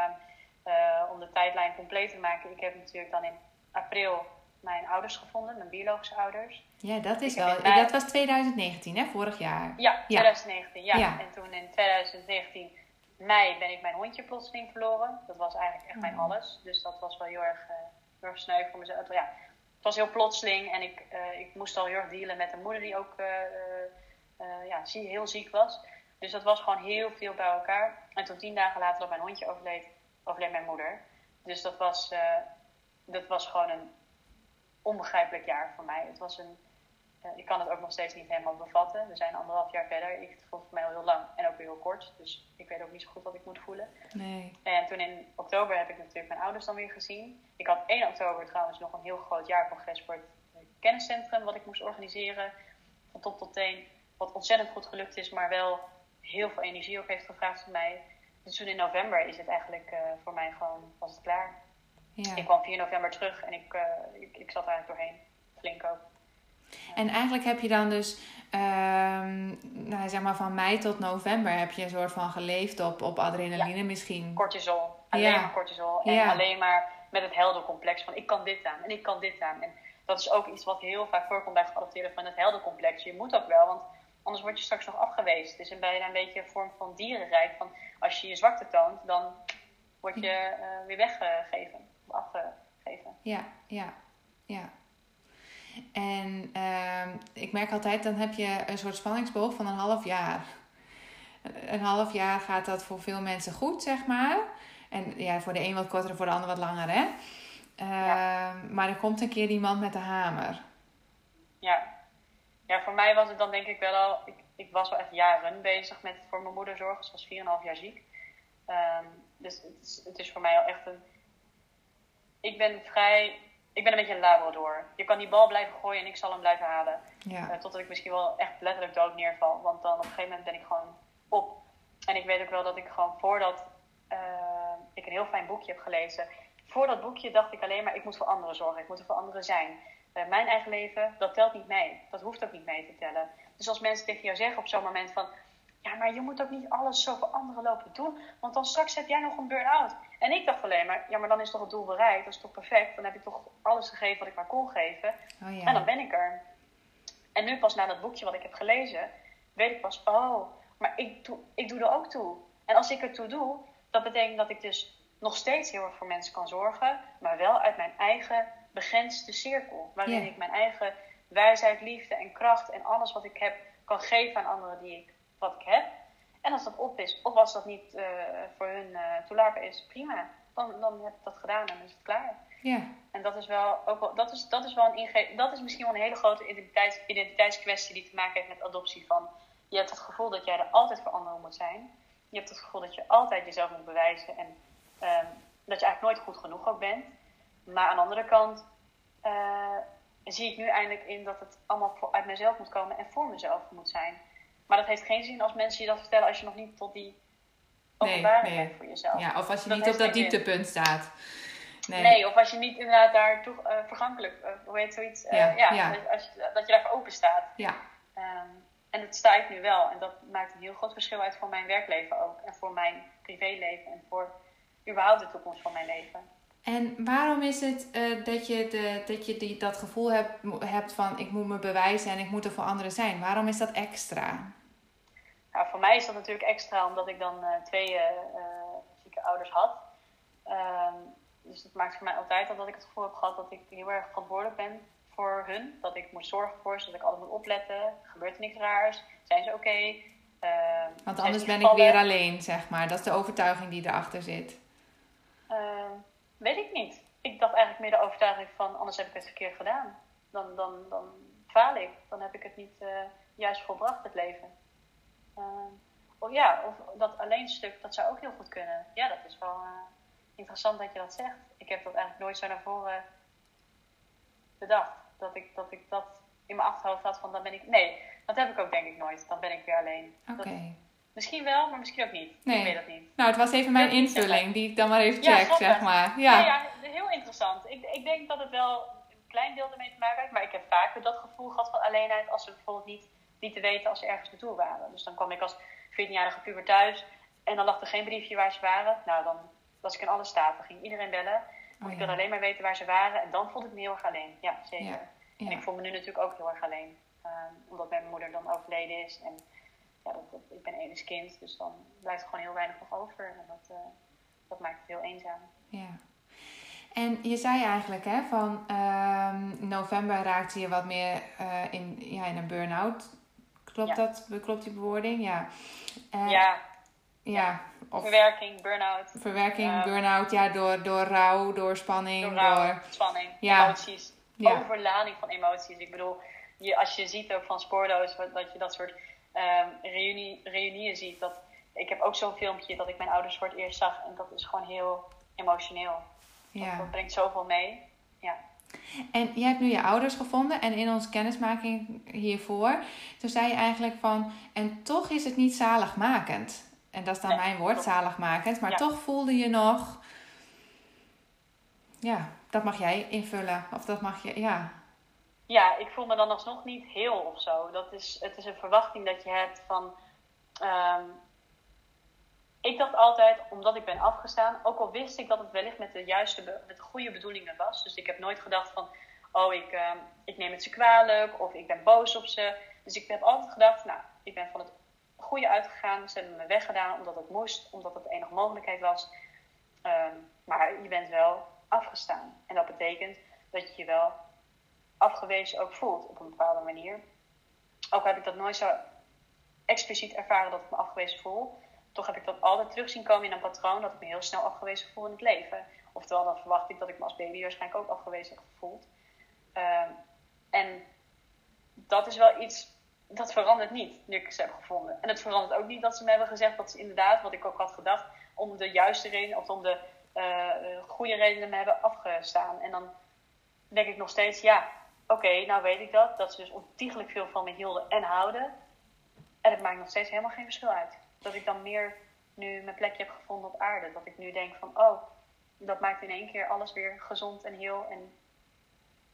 uh, om de tijdlijn compleet te maken, ik heb natuurlijk dan in april mijn ouders gevonden, mijn biologische ouders. Ja, dat is wel. Dat was 2019, hè, vorig jaar. Ja, 2019, ja. ja. En toen in 2019, mei, ben ik mijn hondje plotseling verloren. Dat was eigenlijk echt mijn oh. alles. Dus dat was wel heel erg, uh, heel erg sneu voor mezelf. Ja, het was heel plotseling en ik, ik moest al heel erg dealen met een moeder die ook uh, ja, heel ziek was. Dus dat was gewoon heel veel bij elkaar. En toen tien dagen later dat mijn hondje overleed, overleed mijn moeder. Dus dat was, uh, dat was gewoon een onbegrijpelijk jaar voor mij. Het was een, uh, ik kan het ook nog steeds niet helemaal bevatten. We zijn anderhalf jaar verder. Ik, het voelt voor mij al heel lang en ook weer heel kort. Dus ik weet ook niet zo goed wat ik moet voelen. Nee. En toen in oktober heb ik natuurlijk mijn ouders dan weer gezien. Ik had 1 oktober trouwens nog een heel groot jaarcongres voor het kenniscentrum wat ik moest organiseren. Van top tot teen. Wat ontzettend goed gelukt is, maar wel heel veel energie ook heeft gevraagd van mij. Dus toen in november is het eigenlijk uh, voor mij gewoon, was het klaar. Ja. Ik kwam 4 november terug en ik, uh, ik, ik zat er eigenlijk doorheen. Flink ook. En eigenlijk heb je dan dus, um, nou, zeg maar van mei tot november heb je een soort van geleefd op, op adrenaline ja. misschien. Cortisol. Alleen maar cortisol. En alleen maar met het heldercomplex van ik kan dit aan en ik kan dit aan. En dat is ook iets wat heel vaak voorkomt bij geadopteerden van het heldercomplex. Je moet ook wel, want Anders word je straks nog afgewezen. Het is een bijna een beetje een vorm van dierenrijk. Van als je je zwakte toont, dan word je uh, weer weggegeven. Afgegeven. Ja, ja, ja. En uh, ik merk altijd, dan heb je een soort spanningsboog van een half jaar. Een half jaar gaat dat voor veel mensen goed, zeg maar. En ja, voor de een wat korter, voor de ander wat langer, hè. Uh, ja. Maar er komt een keer iemand met de hamer. Ja, ja, voor mij was het dan denk ik wel al. Ik, ik was wel echt jaren bezig met voor mijn moeder zorgen. Ze was 4,5 jaar ziek. Um, dus het is, het is voor mij al echt een. Ik ben vrij. Ik ben een beetje een labrador. Je kan die bal blijven gooien en ik zal hem blijven halen. Ja. Uh, totdat ik misschien wel echt letterlijk dood neerval. Want dan op een gegeven moment ben ik gewoon op. En ik weet ook wel dat ik gewoon voordat uh, ik een heel fijn boekje heb gelezen. Voor dat boekje dacht ik alleen maar, ik moet voor anderen zorgen. Ik moet er voor anderen zijn. Uh, mijn eigen leven, dat telt niet mee. Dat hoeft ook niet mee te tellen. Dus als mensen tegen jou zeggen op zo'n moment van... Ja, maar je moet ook niet alles zo voor anderen lopen doen. Want dan straks heb jij nog een burn-out. En ik dacht alleen maar, ja, maar dan is toch het doel bereikt. Dat is toch perfect. Dan heb ik toch alles gegeven wat ik maar kon geven. Oh, ja. En dan ben ik er. En nu pas na dat boekje wat ik heb gelezen, weet ik pas, oh, maar ik doe, ik doe er ook toe. En als ik er toe doe, dat betekent dat ik dus nog steeds heel erg voor mensen kan zorgen. Maar wel uit mijn eigen begrensde cirkel. Waarin ik mijn eigen wijsheid, liefde en kracht en alles wat ik heb kan geven aan anderen die ik, wat ik heb. En als dat op is, of als dat niet uh, voor hun uh, toelaatbaar is, prima. Dan, dan heb ik dat gedaan en is het klaar. Ja. En dat is wel ook wel, dat is, dat is wel een inge dat is misschien wel een hele grote identiteits, identiteitskwestie die te maken heeft met adoptie. Van, je hebt het gevoel dat jij er altijd voor anderen moet zijn. Je hebt het gevoel dat je altijd jezelf moet bewijzen en um, dat je eigenlijk nooit goed genoeg ook bent. Maar aan de andere kant uh, zie ik nu eindelijk in dat het allemaal voor, uit mezelf moet komen en voor mezelf moet zijn. Maar dat heeft geen zin als mensen je dat vertellen als je nog niet tot die openbaring nee, nee. voor jezelf. Ja, of als je niet op dat dieptepunt staat. Nee. nee. of als je niet inderdaad daar toch uh, vergankelijk, uh, hoe heet zoiets? Uh, ja, als je, dat je daarvoor open staat. Ja. Um, en dat sta ik nu wel. En dat maakt een heel groot verschil uit voor mijn werkleven ook. En voor mijn privéleven. En voor überhaupt de toekomst van mijn leven. En waarom is het dat je, de, dat, je die, dat gevoel hebt, hebt van ik moet me bewijzen en ik moet er voor anderen zijn? Waarom is dat extra? Nou, voor mij is dat natuurlijk extra omdat ik dan twee zieke ouders had. Ehm, dus dat maakt voor mij altijd al dat ik het gevoel heb gehad dat ik heel erg verantwoordelijk ben voor hun. Dat ik moet zorgen voor ze, dat ik altijd moet opletten. Gebeurt er niks raars? Zijn ze oké? Okay? Uh, Want anders ben ik weer alleen, zeg maar. Dat is de overtuiging die erachter zit. Uh, weet ik niet. Ik dacht eigenlijk meer de overtuiging van anders heb ik het verkeerd gedaan. Dan, dan, dan faal ik. Dan heb ik het niet uh, juist volbracht, het leven. Ehm, of ja, of dat alleen stuk, dat zou ook heel goed kunnen. Ja, dat is wel eh, interessant dat je dat zegt. Ik heb dat eigenlijk nooit zo naar voren bedacht. Dat ik dat, ik dat in mijn achterhoofd had van dan ben ik. Nee, dat heb ik ook denk ik nooit. Dan ben ik weer alleen. Oké. Misschien wel, maar misschien ook niet. Nee. Ik weet dat niet. Nou, het was even mijn invulling die ik dan maar even check, zeg maar. Ja. ja, heel interessant. Ik, ik denk dat het wel een klein deel ermee te maken heeft, maar ik heb vaker dat gevoel gehad van alleenheid als we bijvoorbeeld niet, niet te weten als ze ergens naartoe waren. Dus dan kwam ik als 14-jarige puber thuis en dan lag er geen briefje waar ze waren. Nou, dan was ik in alle staten. ging iedereen bellen. Oh, ik wilde alleen maar weten waar ze waren. En dan voelde ik me heel erg alleen. Ja, zeker. En ik voel me nu natuurlijk ook heel erg alleen. Um, omdat mijn moeder dan overleden is. En ja, dat, ik ben enig kind. Dus dan blijft er gewoon heel weinig nog over. En dat, uh, dat maakt het heel eenzaam. Ja. En je zei eigenlijk hè, van um, november raakte je wat meer uh, in, ja, in een burn-out. Klopt dat? Klopt die bewoording? Ja. Uh, ja. Ja. Of verwerking, burn-out. Verwerking, burn-out, ja, door, door rouw, door spanning. Door, rouw, door spanning, ja. emoties. Ja. Overlading van emoties. Ik bedoel, je, als je ziet ook van spoorloos, dat je dat soort um, reunie, reunieën ziet. Dat, ik heb ook zo'n filmpje dat ik mijn ouders voor het eerst zag. En dat is gewoon heel emotioneel. Ja. Dat, brengt zoveel mee. Ja. En je hebt nu je ouders gevonden en in onze kennismaking hiervoor, toen zei je eigenlijk van, en toch is het niet zaligmakend. En dat is dan mijn woord, zaligmakend. Maar toch voelde je nog... Ja, dat mag jij invullen. Of dat mag je, ja. Ja, ik voel me dan alsnog niet heel of zo. Dat is, het is een verwachting dat je hebt van... Um, ik dacht altijd, omdat ik ben afgestaan, ook al wist ik dat het wellicht met de juiste, met de goede bedoelingen was. Dus ik heb nooit gedacht van, oh, ik, um, ik neem het ze kwalijk of ik ben boos op ze. Dus ik heb altijd gedacht, nou, ik ben van het goede uitgegaan. Ze hebben me weggedaan omdat het moest, omdat het de enige mogelijkheid was. Um, maar je bent wel afgestaan. En dat betekent dat je je wel afgewezen ook voelt op een bepaalde manier. Ook heb ik dat nooit zo expliciet ervaren dat ik me afgewezen voel. Toch heb ik dat altijd terug zien komen in een patroon dat ik me heel snel afgewezen voel in het leven. Oftewel, dan verwacht ik dat ik me als baby waarschijnlijk ook afgewezen heb gevoeld. Um, en dat is wel iets dat verandert niet, nu ik ze heb gevonden. En het verandert ook niet dat ze me hebben gezegd dat ze inderdaad, wat ik ook had gedacht, om de juiste reden of om de uh, goede redenen me hebben afgestaan. En dan denk ik nog steeds, ja, oké, nou weet ik dat. Dat ze dus ontiegelijk veel van me hielden en houden. En het maakt nog steeds helemaal geen verschil uit. Dat ik dan meer nu mijn plekje heb gevonden op aarde. Dat ik nu denk van, oh, dat maakt in één keer alles weer gezond en heel. En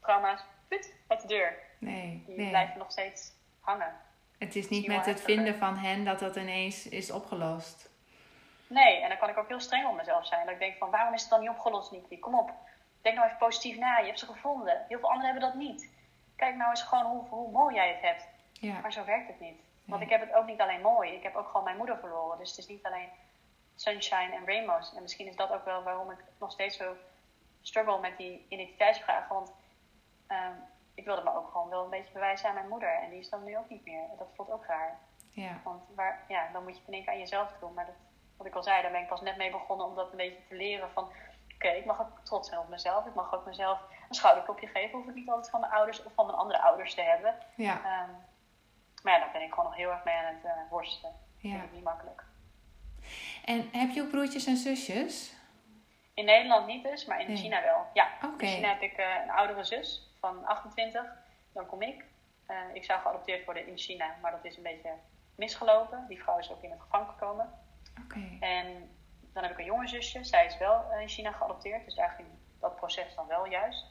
trauma's, put, uit de deur. Nee, Die nee. blijven nog steeds hangen. Het is niet met het vinden van hen dat dat ineens is opgelost. Nee, en dan kan ik ook heel streng op mezelf zijn. Dat ik denk van, waarom is het dan niet opgelost, Niki? Kom op, denk nou even positief na. Je hebt ze gevonden. Heel veel anderen hebben dat niet. Kijk nou eens gewoon hoe, hoe mooi jij het hebt. Ja. Maar zo werkt het niet. Want ik heb het ook niet alleen mooi. Ik heb ook gewoon mijn moeder verloren. Dus het is niet alleen sunshine en rainbows. En misschien is dat ook wel waarom ik nog steeds zo struggle met die identiteitsvragen. Want um, ik wilde me ook gewoon wel een beetje bewijzen aan mijn moeder. En die is dan nu ook niet meer. Dat voelt ook raar. Ja. Want waar, ja, dan moet je het in één keer aan jezelf doen. Maar dat, wat ik al zei, daar ben ik pas net mee begonnen om dat een beetje te leren van... Oké, ik mag ook trots zijn op mezelf. Ik mag ook mezelf een schouderklopje geven. Hoef ik niet altijd van mijn ouders of van mijn andere ouders te hebben. Ja. Ehm, maar ja, daar ben ik gewoon nog heel erg mee aan het uh, worstelen. Ja. Vind ik niet makkelijk. En heb je ook broertjes en zusjes? In Nederland niet dus, maar in Nee. China wel. Ja, Oké. in China heb ik eh, een oudere zus van 28. Dan kom ik. Eh, ik zou geadopteerd worden in China, maar dat is een beetje misgelopen. Die vrouw is ook in het gevangen gekomen. Oké. En dan heb ik een jonge zusje. Zij is wel eh, in China geadopteerd, dus daar ging dat proces dan wel juist.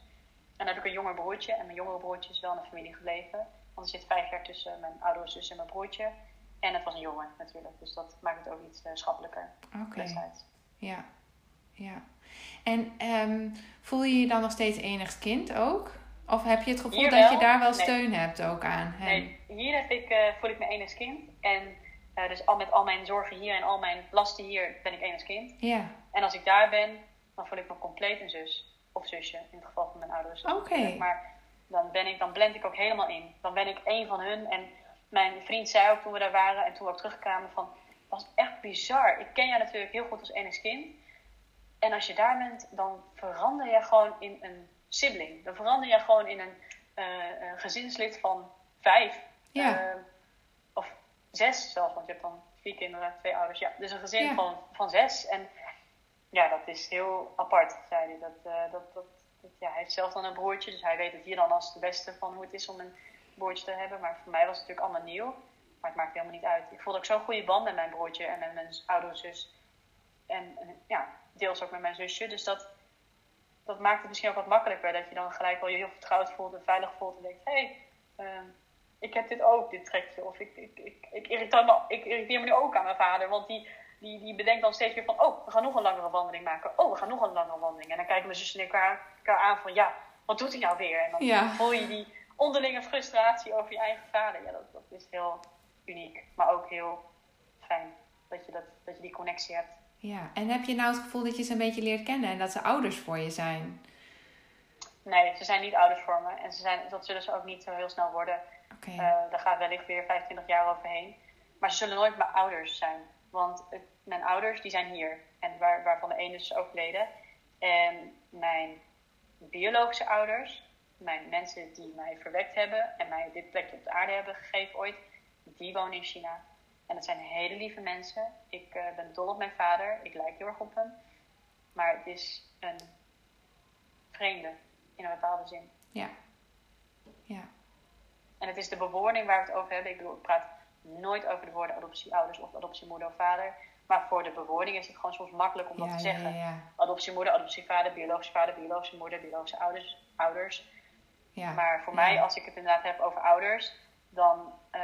En dan heb ik een jonger broertje. En mijn jongere broertje is wel in de familie gebleven. Want er zit vijf jaar tussen mijn oudere zus en mijn broertje. En het was een jongen natuurlijk, dus dat maakt het ook iets eh, schappelijker Oké. Ja. Ja. En ehm, voel je je dan nog steeds enigst kind ook? Of heb je het gevoel dat je daar wel Nee. steun hebt ook aan hen? Nee, hier heb ik, eh, voel ik me als kind. En eh, dus al met al mijn zorgen hier en al mijn lasten hier ben ik één als kind. Ja. En als ik daar ben, dan voel ik me compleet een zus. Of zusje, in het geval van mijn ouders. Oké. Maar dan, ben ik, dan blend ik ook helemaal in. Dan ben ik één van hun. En mijn vriend zei ook toen we daar waren en toen we ook terugkwamen van... Het was echt bizar. Ik ken jou natuurlijk heel goed als één als kind. En als je daar bent, dan verander je gewoon in een sibling. Dan verander je gewoon in een, eh, een gezinslid van vijf. Ja. Eh, zes zelfs, want je hebt dan vier kinderen, twee ouders. Ja, dus een gezin Ja. van, van zes. En ja, dat is heel apart, zei hij. Dat, eh, dat, dat, dat- ja, hij heeft zelf dan een broertje, dus hij weet het hier dan als de beste van hoe het is om een broertje te hebben. Maar voor mij was het natuurlijk allemaal nieuw. Maar het maakt helemaal niet uit. Ik voelde ook zo'n goede band met mijn broertje en met mijn oudere zus. En, en ja, deels ook met mijn zusje. Dus dat, dat maakt het misschien ook wat makkelijker. Dat je dan gelijk wel je heel vertrouwd voelt en veilig voelt. En denkt, hé, hey, ehm, ik heb dit ook, dit trekje. Of ik, ik, ik, ik, irriteer me, ik irriteer me nu ook aan mijn vader. Want die, die, die bedenkt dan steeds weer van, oh, we gaan nog een langere wandeling maken. Oh, we gaan nog een langere wandeling. En dan kijken mijn zus en ik elkaar, elkaar aan van, ja, wat doet hij nou weer? En dan Ja. voel je die onderlinge frustratie over je eigen vader. Ja, dat, dat is heel uniek. Maar ook heel fijn dat je, dat, dat je die connectie hebt. Ja. En heb je nou het gevoel dat je ze een beetje leert kennen en dat ze ouders voor je zijn? Nee, ze zijn niet ouders voor me. En ze zijn, dat zullen ze ook niet zo heel snel worden. Eh, daar gaat wellicht weer 25 jaar overheen. Maar ze zullen nooit mijn ouders zijn. Want het- mijn ouders die zijn hier. En waar, waarvan de ene is overleden. En mijn biologische ouders, mijn mensen die mij verwekt hebben en mij dit plekje op de aarde hebben gegeven ooit, die wonen in China. En dat zijn hele lieve mensen. Ik eh, ben dol op mijn vader. Ik lijk heel erg op hem. Maar het is een vreemde in een bepaalde zin. Ja. Ja. En het is de bewoording waar we het over hebben. Ik bedoel, ik praat nooit over de woorden adoptieouders of adoptiemoeder of vader. Maar voor de bewoording is het gewoon soms makkelijk om dat Ja, te ja, zeggen. ja. Adoptiemoeder, adoptievader, biologische vader, biologische moeder, biologische ouders. ouders. Ja. Maar voor mij, als ik het inderdaad heb over ouders, dan, eh,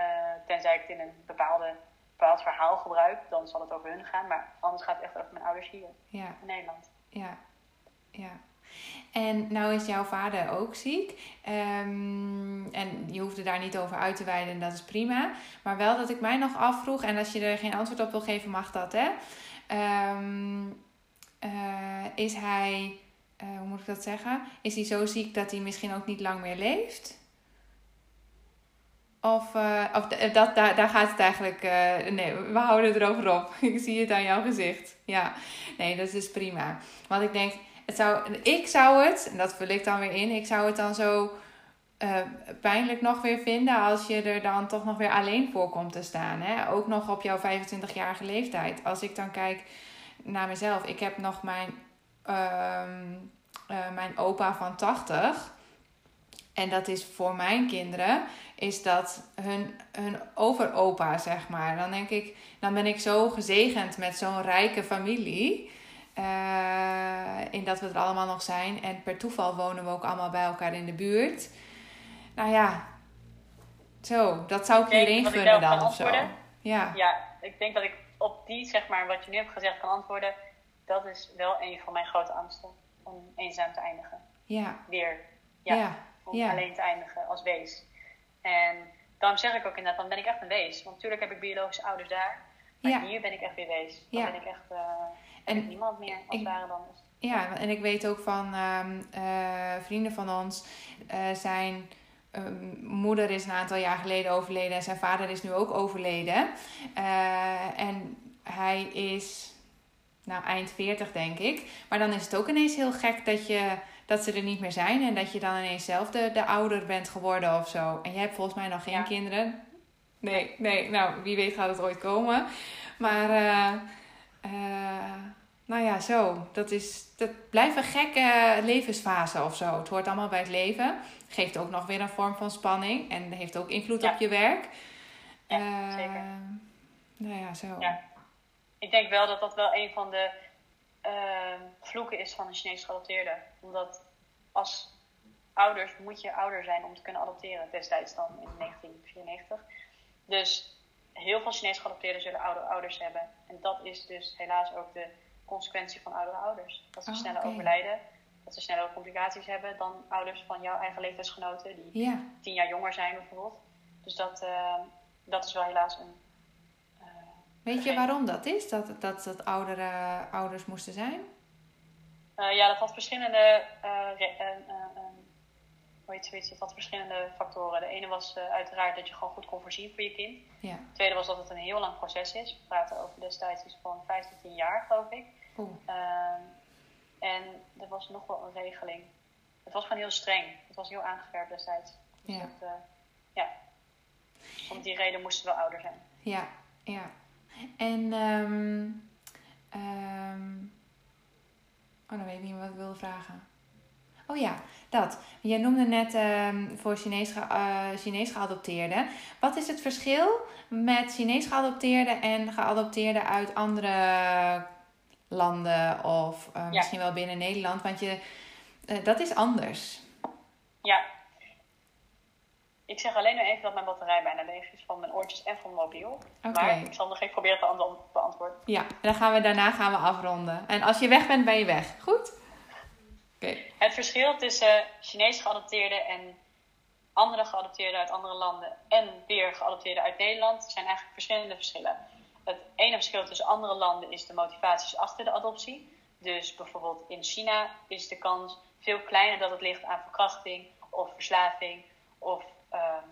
tenzij ik het in een bepaalde, bepaald verhaal gebruik, dan zal het over hun gaan. Maar anders gaat het echt over mijn ouders hier in Nederland. Ja, ja. En nou is jouw vader ook ziek. Ehm, en je hoefde daar niet over uit te wijden en dat is prima. Maar wel dat ik mij nog afvroeg, en als je er geen antwoord op wil geven, mag dat hè. Ehm, eh, is hij, eh, hoe moet ik dat zeggen? Is hij zo ziek dat hij misschien ook niet lang meer leeft? Of, eh, of dat, daar, daar gaat het eigenlijk. nee, we houden het erover op. Ik zie het aan jouw gezicht. Ja, nee, dat is prima. Want ik denk, zou, ik zou het, en dat vul ik dan weer in, ik zou het dan zo eh, pijnlijk nog weer vinden als je er dan toch nog weer alleen voor komt te staan. Hè? Ook nog op jouw 25-jarige leeftijd. Als ik dan kijk naar mezelf, ik heb nog mijn, ehm, eh, mijn opa van 80. En dat is voor mijn kinderen, is dat hun, hun overopa, zeg maar. Dan denk ik, dan ben ik zo gezegend met zo'n rijke familie. Eh, in dat we er allemaal nog zijn. En per toeval wonen we ook allemaal bij elkaar in de buurt. Nou ja, zo, dat zou ik ik gunnen daarop dan of zo. Ja, Ja, ik denk dat ik op die, zeg maar, wat je nu hebt gezegd kan antwoorden. Dat is wel een van mijn grote angsten. Om eenzaam te eindigen. ja, Weer. ja, om ja. alleen te eindigen als wees. En daarom zeg ik ook inderdaad, dan ben ik echt een wees. Want natuurlijk heb ik biologische ouders daar. Maar hier ben ik echt weer wees. Dan Ja. ben ik echt eh, En niemand meer als ik- dan. Ja, en ik weet ook van ehm, eh, vrienden van ons eh, zijn moeder is een aantal jaar geleden overleden en zijn vader is nu ook overleden. en hij is nou, eind 40 denk ik. Maar dan is het ook ineens heel gek dat, je, dat ze er niet meer zijn. En dat je dan ineens zelf de, de ouder bent geworden of zo. En jij hebt volgens mij nog geen kinderen. Nee, nee, nou, wie weet gaat het ooit komen. Maar, uh, uh, nou ja, zo. Dat, is, dat blijft een gekke levensfase of zo. Het hoort allemaal bij het leven. Geeft ook nog weer een vorm van spanning. En heeft ook invloed op je werk. Ja, uh, zeker. Nou ja, zo. Ja ik denk wel dat dat wel een van de uh, vloeken is van een Chinees geadopteerde. Omdat als ouders moet je ouder zijn om te kunnen adopteren. Destijds dan in 1994. Dus heel veel Chinees geadopteerden zullen oude ouders hebben. En dat is dus helaas ook de consequentie van oudere ouders. Dat ze oh, sneller overlijden. Dat ze sneller complicaties hebben dan ouders van jouw eigen leeftijdsgenoten. Die tien jaar jonger zijn bijvoorbeeld. Dus dat, uh, dat is wel helaas een Weet je waarom dat is? Dat, dat, dat oudere ouders moesten zijn? Uh, ja, dat had verschillende, zoiets, dat had verschillende factoren. De ene was uiteraard dat je gewoon goed kon voorzien voor je kind. Ja. De tweede was dat het een heel lang proces is. We praten over destijds iets van 5 tot 10 jaar, geloof ik. Ehm, en er was nog wel een regeling. Het was gewoon heel streng. Het was heel aangewerkt destijds. Dus ja. Dat, ja. Om die reden moesten we ouder zijn. Ja, ja. En, um, um, oh, dan weet ik niet meer wat ik wilde vragen. Oh ja, dat. Jij noemde net um, voor Chinees, uh, Chinees geadopteerden. Wat is het verschil met Chinees geadopteerden en geadopteerden uit andere landen of uh, misschien wel binnen Nederland? Want je, uh, dat is anders. Ja, ik zeg alleen maar even dat mijn batterij bijna leeg is van mijn oortjes en van mijn mobiel. Maar ik zal nog even proberen te beantwoorden. Ja, en dan gaan we daarna gaan we afronden. En als je weg bent, ben je weg. Goed? Het verschil tussen Chinees geadopteerden en andere geadopteerden uit andere landen en weer geadopteerden uit Nederland zijn eigenlijk verschillende verschillen. Het ene verschil tussen andere landen is de motivaties achter de adoptie. Dus bijvoorbeeld in China is de kans veel kleiner dat het ligt aan verkrachting of verslaving of Ehm,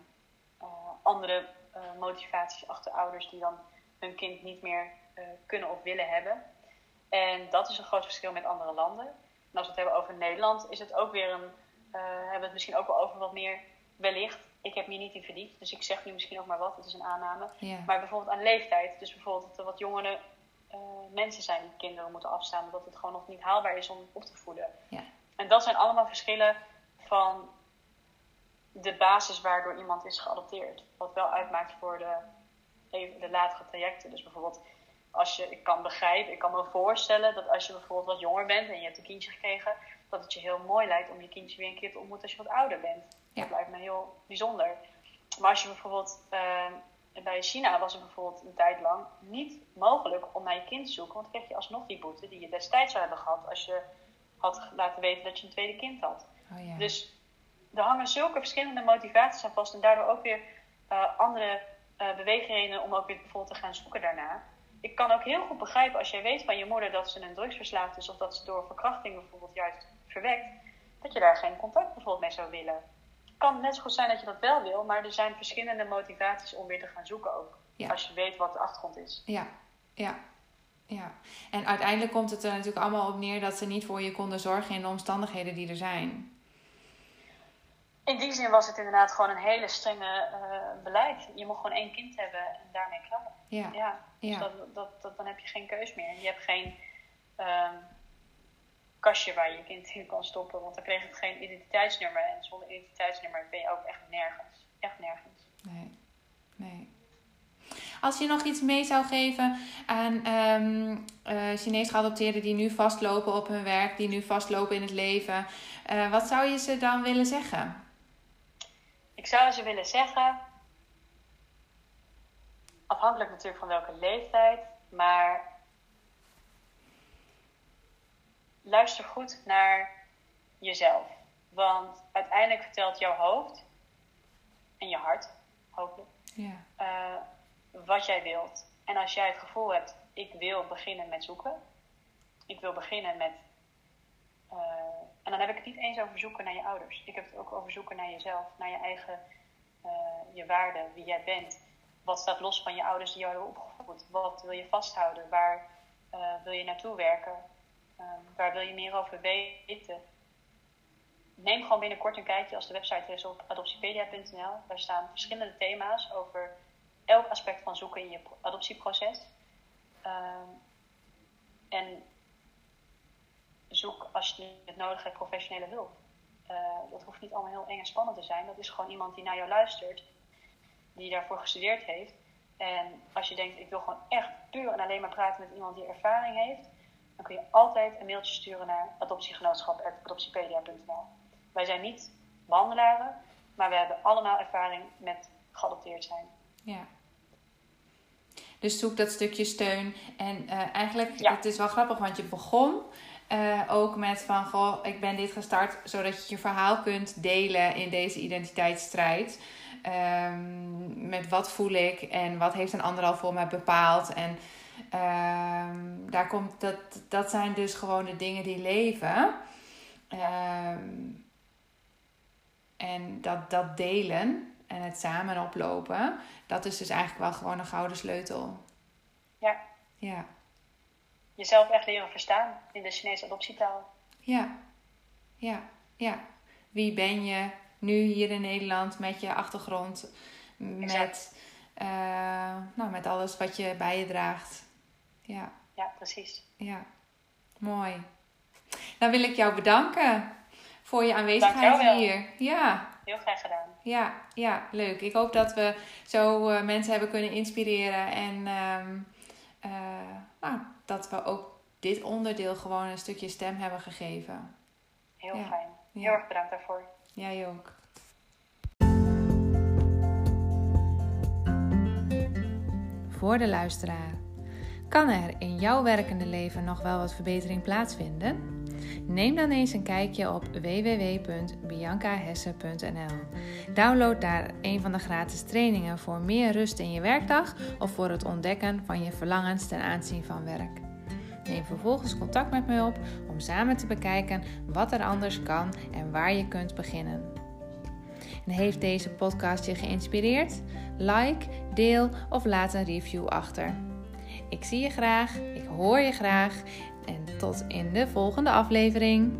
eh, andere eh, motivaties achter ouders die dan hun kind niet meer eh, kunnen of willen hebben. En dat is een groot verschil met andere landen. En als we het hebben over Nederland, is het ook weer een. hebben we het misschien ook wel over wat meer wellicht. Ik heb me niet in verdiept, dus ik zeg nu misschien ook maar wat. Het is een aanname. Maar bijvoorbeeld aan leeftijd. Dus bijvoorbeeld dat er wat jongere mensen zijn die kinderen moeten afstaan. Dat het gewoon nog niet haalbaar is om op te voeden. Ja. En dat zijn allemaal verschillen van de basis waardoor iemand is geadopteerd. Wat wel uitmaakt voor de, de latere trajecten. Dus bijvoorbeeld, als je, ik kan begrijpen, ik kan me voorstellen dat als je bijvoorbeeld wat jonger bent en je hebt een kindje gekregen, dat het je heel mooi lijkt om je kindje weer een keer te ontmoeten als je wat ouder bent. Ja. Dat lijkt me heel bijzonder. Maar als je bijvoorbeeld, uh, bij China was het bijvoorbeeld een tijd lang niet mogelijk om naar je kind te zoeken, want dan kreeg je alsnog die boete die je destijds zou hebben gehad als je had laten weten dat je een tweede kind had. Oh ja. Dus er hangen zulke verschillende motivaties aan vast en daardoor ook weer uh, andere uh, beweegredenen om ook weer bijvoorbeeld te gaan zoeken daarna. Ik kan ook heel goed begrijpen als jij weet van je moeder dat ze een drugsverslaafd is of dat ze door verkrachting bijvoorbeeld juist verwekt, dat je daar geen contact bijvoorbeeld mee zou willen. Het kan net zo goed zijn dat je dat wel wil, maar er zijn verschillende motivaties om weer te gaan zoeken ook. Als je weet wat de achtergrond is. Ja, ja. Ja, en uiteindelijk komt het er natuurlijk allemaal op neer dat ze niet voor je konden zorgen in de omstandigheden die er zijn in die zin was het inderdaad gewoon een hele strenge uh, beleid. Je mocht gewoon één kind hebben en daarmee klaar. Ja. ja. Dus Dat, dat, dat, dan heb je geen keus meer. Je hebt geen um, kastje waar je je kind in kan stoppen, want dan kreeg het geen identiteitsnummer. En zonder identiteitsnummer ben je ook echt nergens. Echt nergens. Nee. Nee. Als je nog iets mee zou geven aan um, uh, Chinees geadopteerden die nu vastlopen op hun werk, die nu vastlopen in het leven, uh, wat zou je ze dan willen zeggen? Ik zou ze willen zeggen, afhankelijk natuurlijk van welke leeftijd, maar luister goed naar jezelf. Want uiteindelijk vertelt jouw hoofd en je hart, hopelijk, ja. Uh, wat jij wilt. En als jij het gevoel hebt, ik wil beginnen met zoeken, ik wil beginnen met uh, En dan heb ik het niet eens over zoeken naar je ouders. Ik heb het ook over zoeken naar jezelf, naar je eigen uh, je waarde, wie jij bent. Wat staat los van je ouders die jou hebben opgevoed? Wat wil je vasthouden? Waar uh, wil je naartoe werken? Um, waar wil je meer over weten? Neem gewoon binnenkort een kijkje als de website is op adoptiepedia.nl. Daar staan verschillende thema's over elk aspect van zoeken in je adoptieproces. Um, en zoek als je het nodig hebt professionele hulp. Uh, dat hoeft niet allemaal heel eng en spannend te zijn. Dat is gewoon iemand die naar jou luistert, die daarvoor gestudeerd heeft. En als je denkt, ik wil gewoon echt puur en alleen maar praten met iemand die ervaring heeft, dan kun je altijd een mailtje sturen naar adoptiegenootschap.adoptiepedia.nl. Wij zijn niet behandelaren, maar we hebben allemaal ervaring met geadopteerd zijn. Ja. Dus zoek dat stukje steun. En uh, eigenlijk, ja. het is wel grappig, want je begon uh, ook met van, goh, ik ben dit gestart zodat je je verhaal kunt delen in deze identiteitsstrijd. Um, met wat voel ik en wat heeft een ander al voor mij bepaald. En um, daar komt, dat, dat zijn dus gewoon de dingen die leven. Um, en dat, dat delen en het samen oplopen, dat is dus eigenlijk wel gewoon een gouden sleutel. Ja. Ja jezelf echt leren verstaan in de Chinese adoptietaal. Ja, ja, ja. Wie ben je nu hier in Nederland met je achtergrond, met, uh, nou, met alles wat je bij je draagt? Ja. Ja, precies. Ja, mooi. Dan wil ik jou bedanken voor je aanwezigheid hier. Ja. Heel graag gedaan. Ja, ja, leuk. Ik hoop dat we zo uh, mensen hebben kunnen inspireren en um, uh, dat we ook dit onderdeel gewoon een stukje stem hebben gegeven. Heel fijn. Heel erg bedankt daarvoor. Jij ook. Voor de luisteraar. Kan er in jouw werkende leven nog wel wat verbetering plaatsvinden? Neem dan eens een kijkje op www.biancahesse.nl. Download daar een van de gratis trainingen voor meer rust in je werkdag of voor het ontdekken van je verlangens ten aanzien van werk. Neem vervolgens contact met mij op om samen te bekijken wat er anders kan en waar je kunt beginnen. En heeft deze podcast je geïnspireerd? Like, deel of laat een review achter. Ik zie je graag, ik hoor je graag en tot in de volgende aflevering.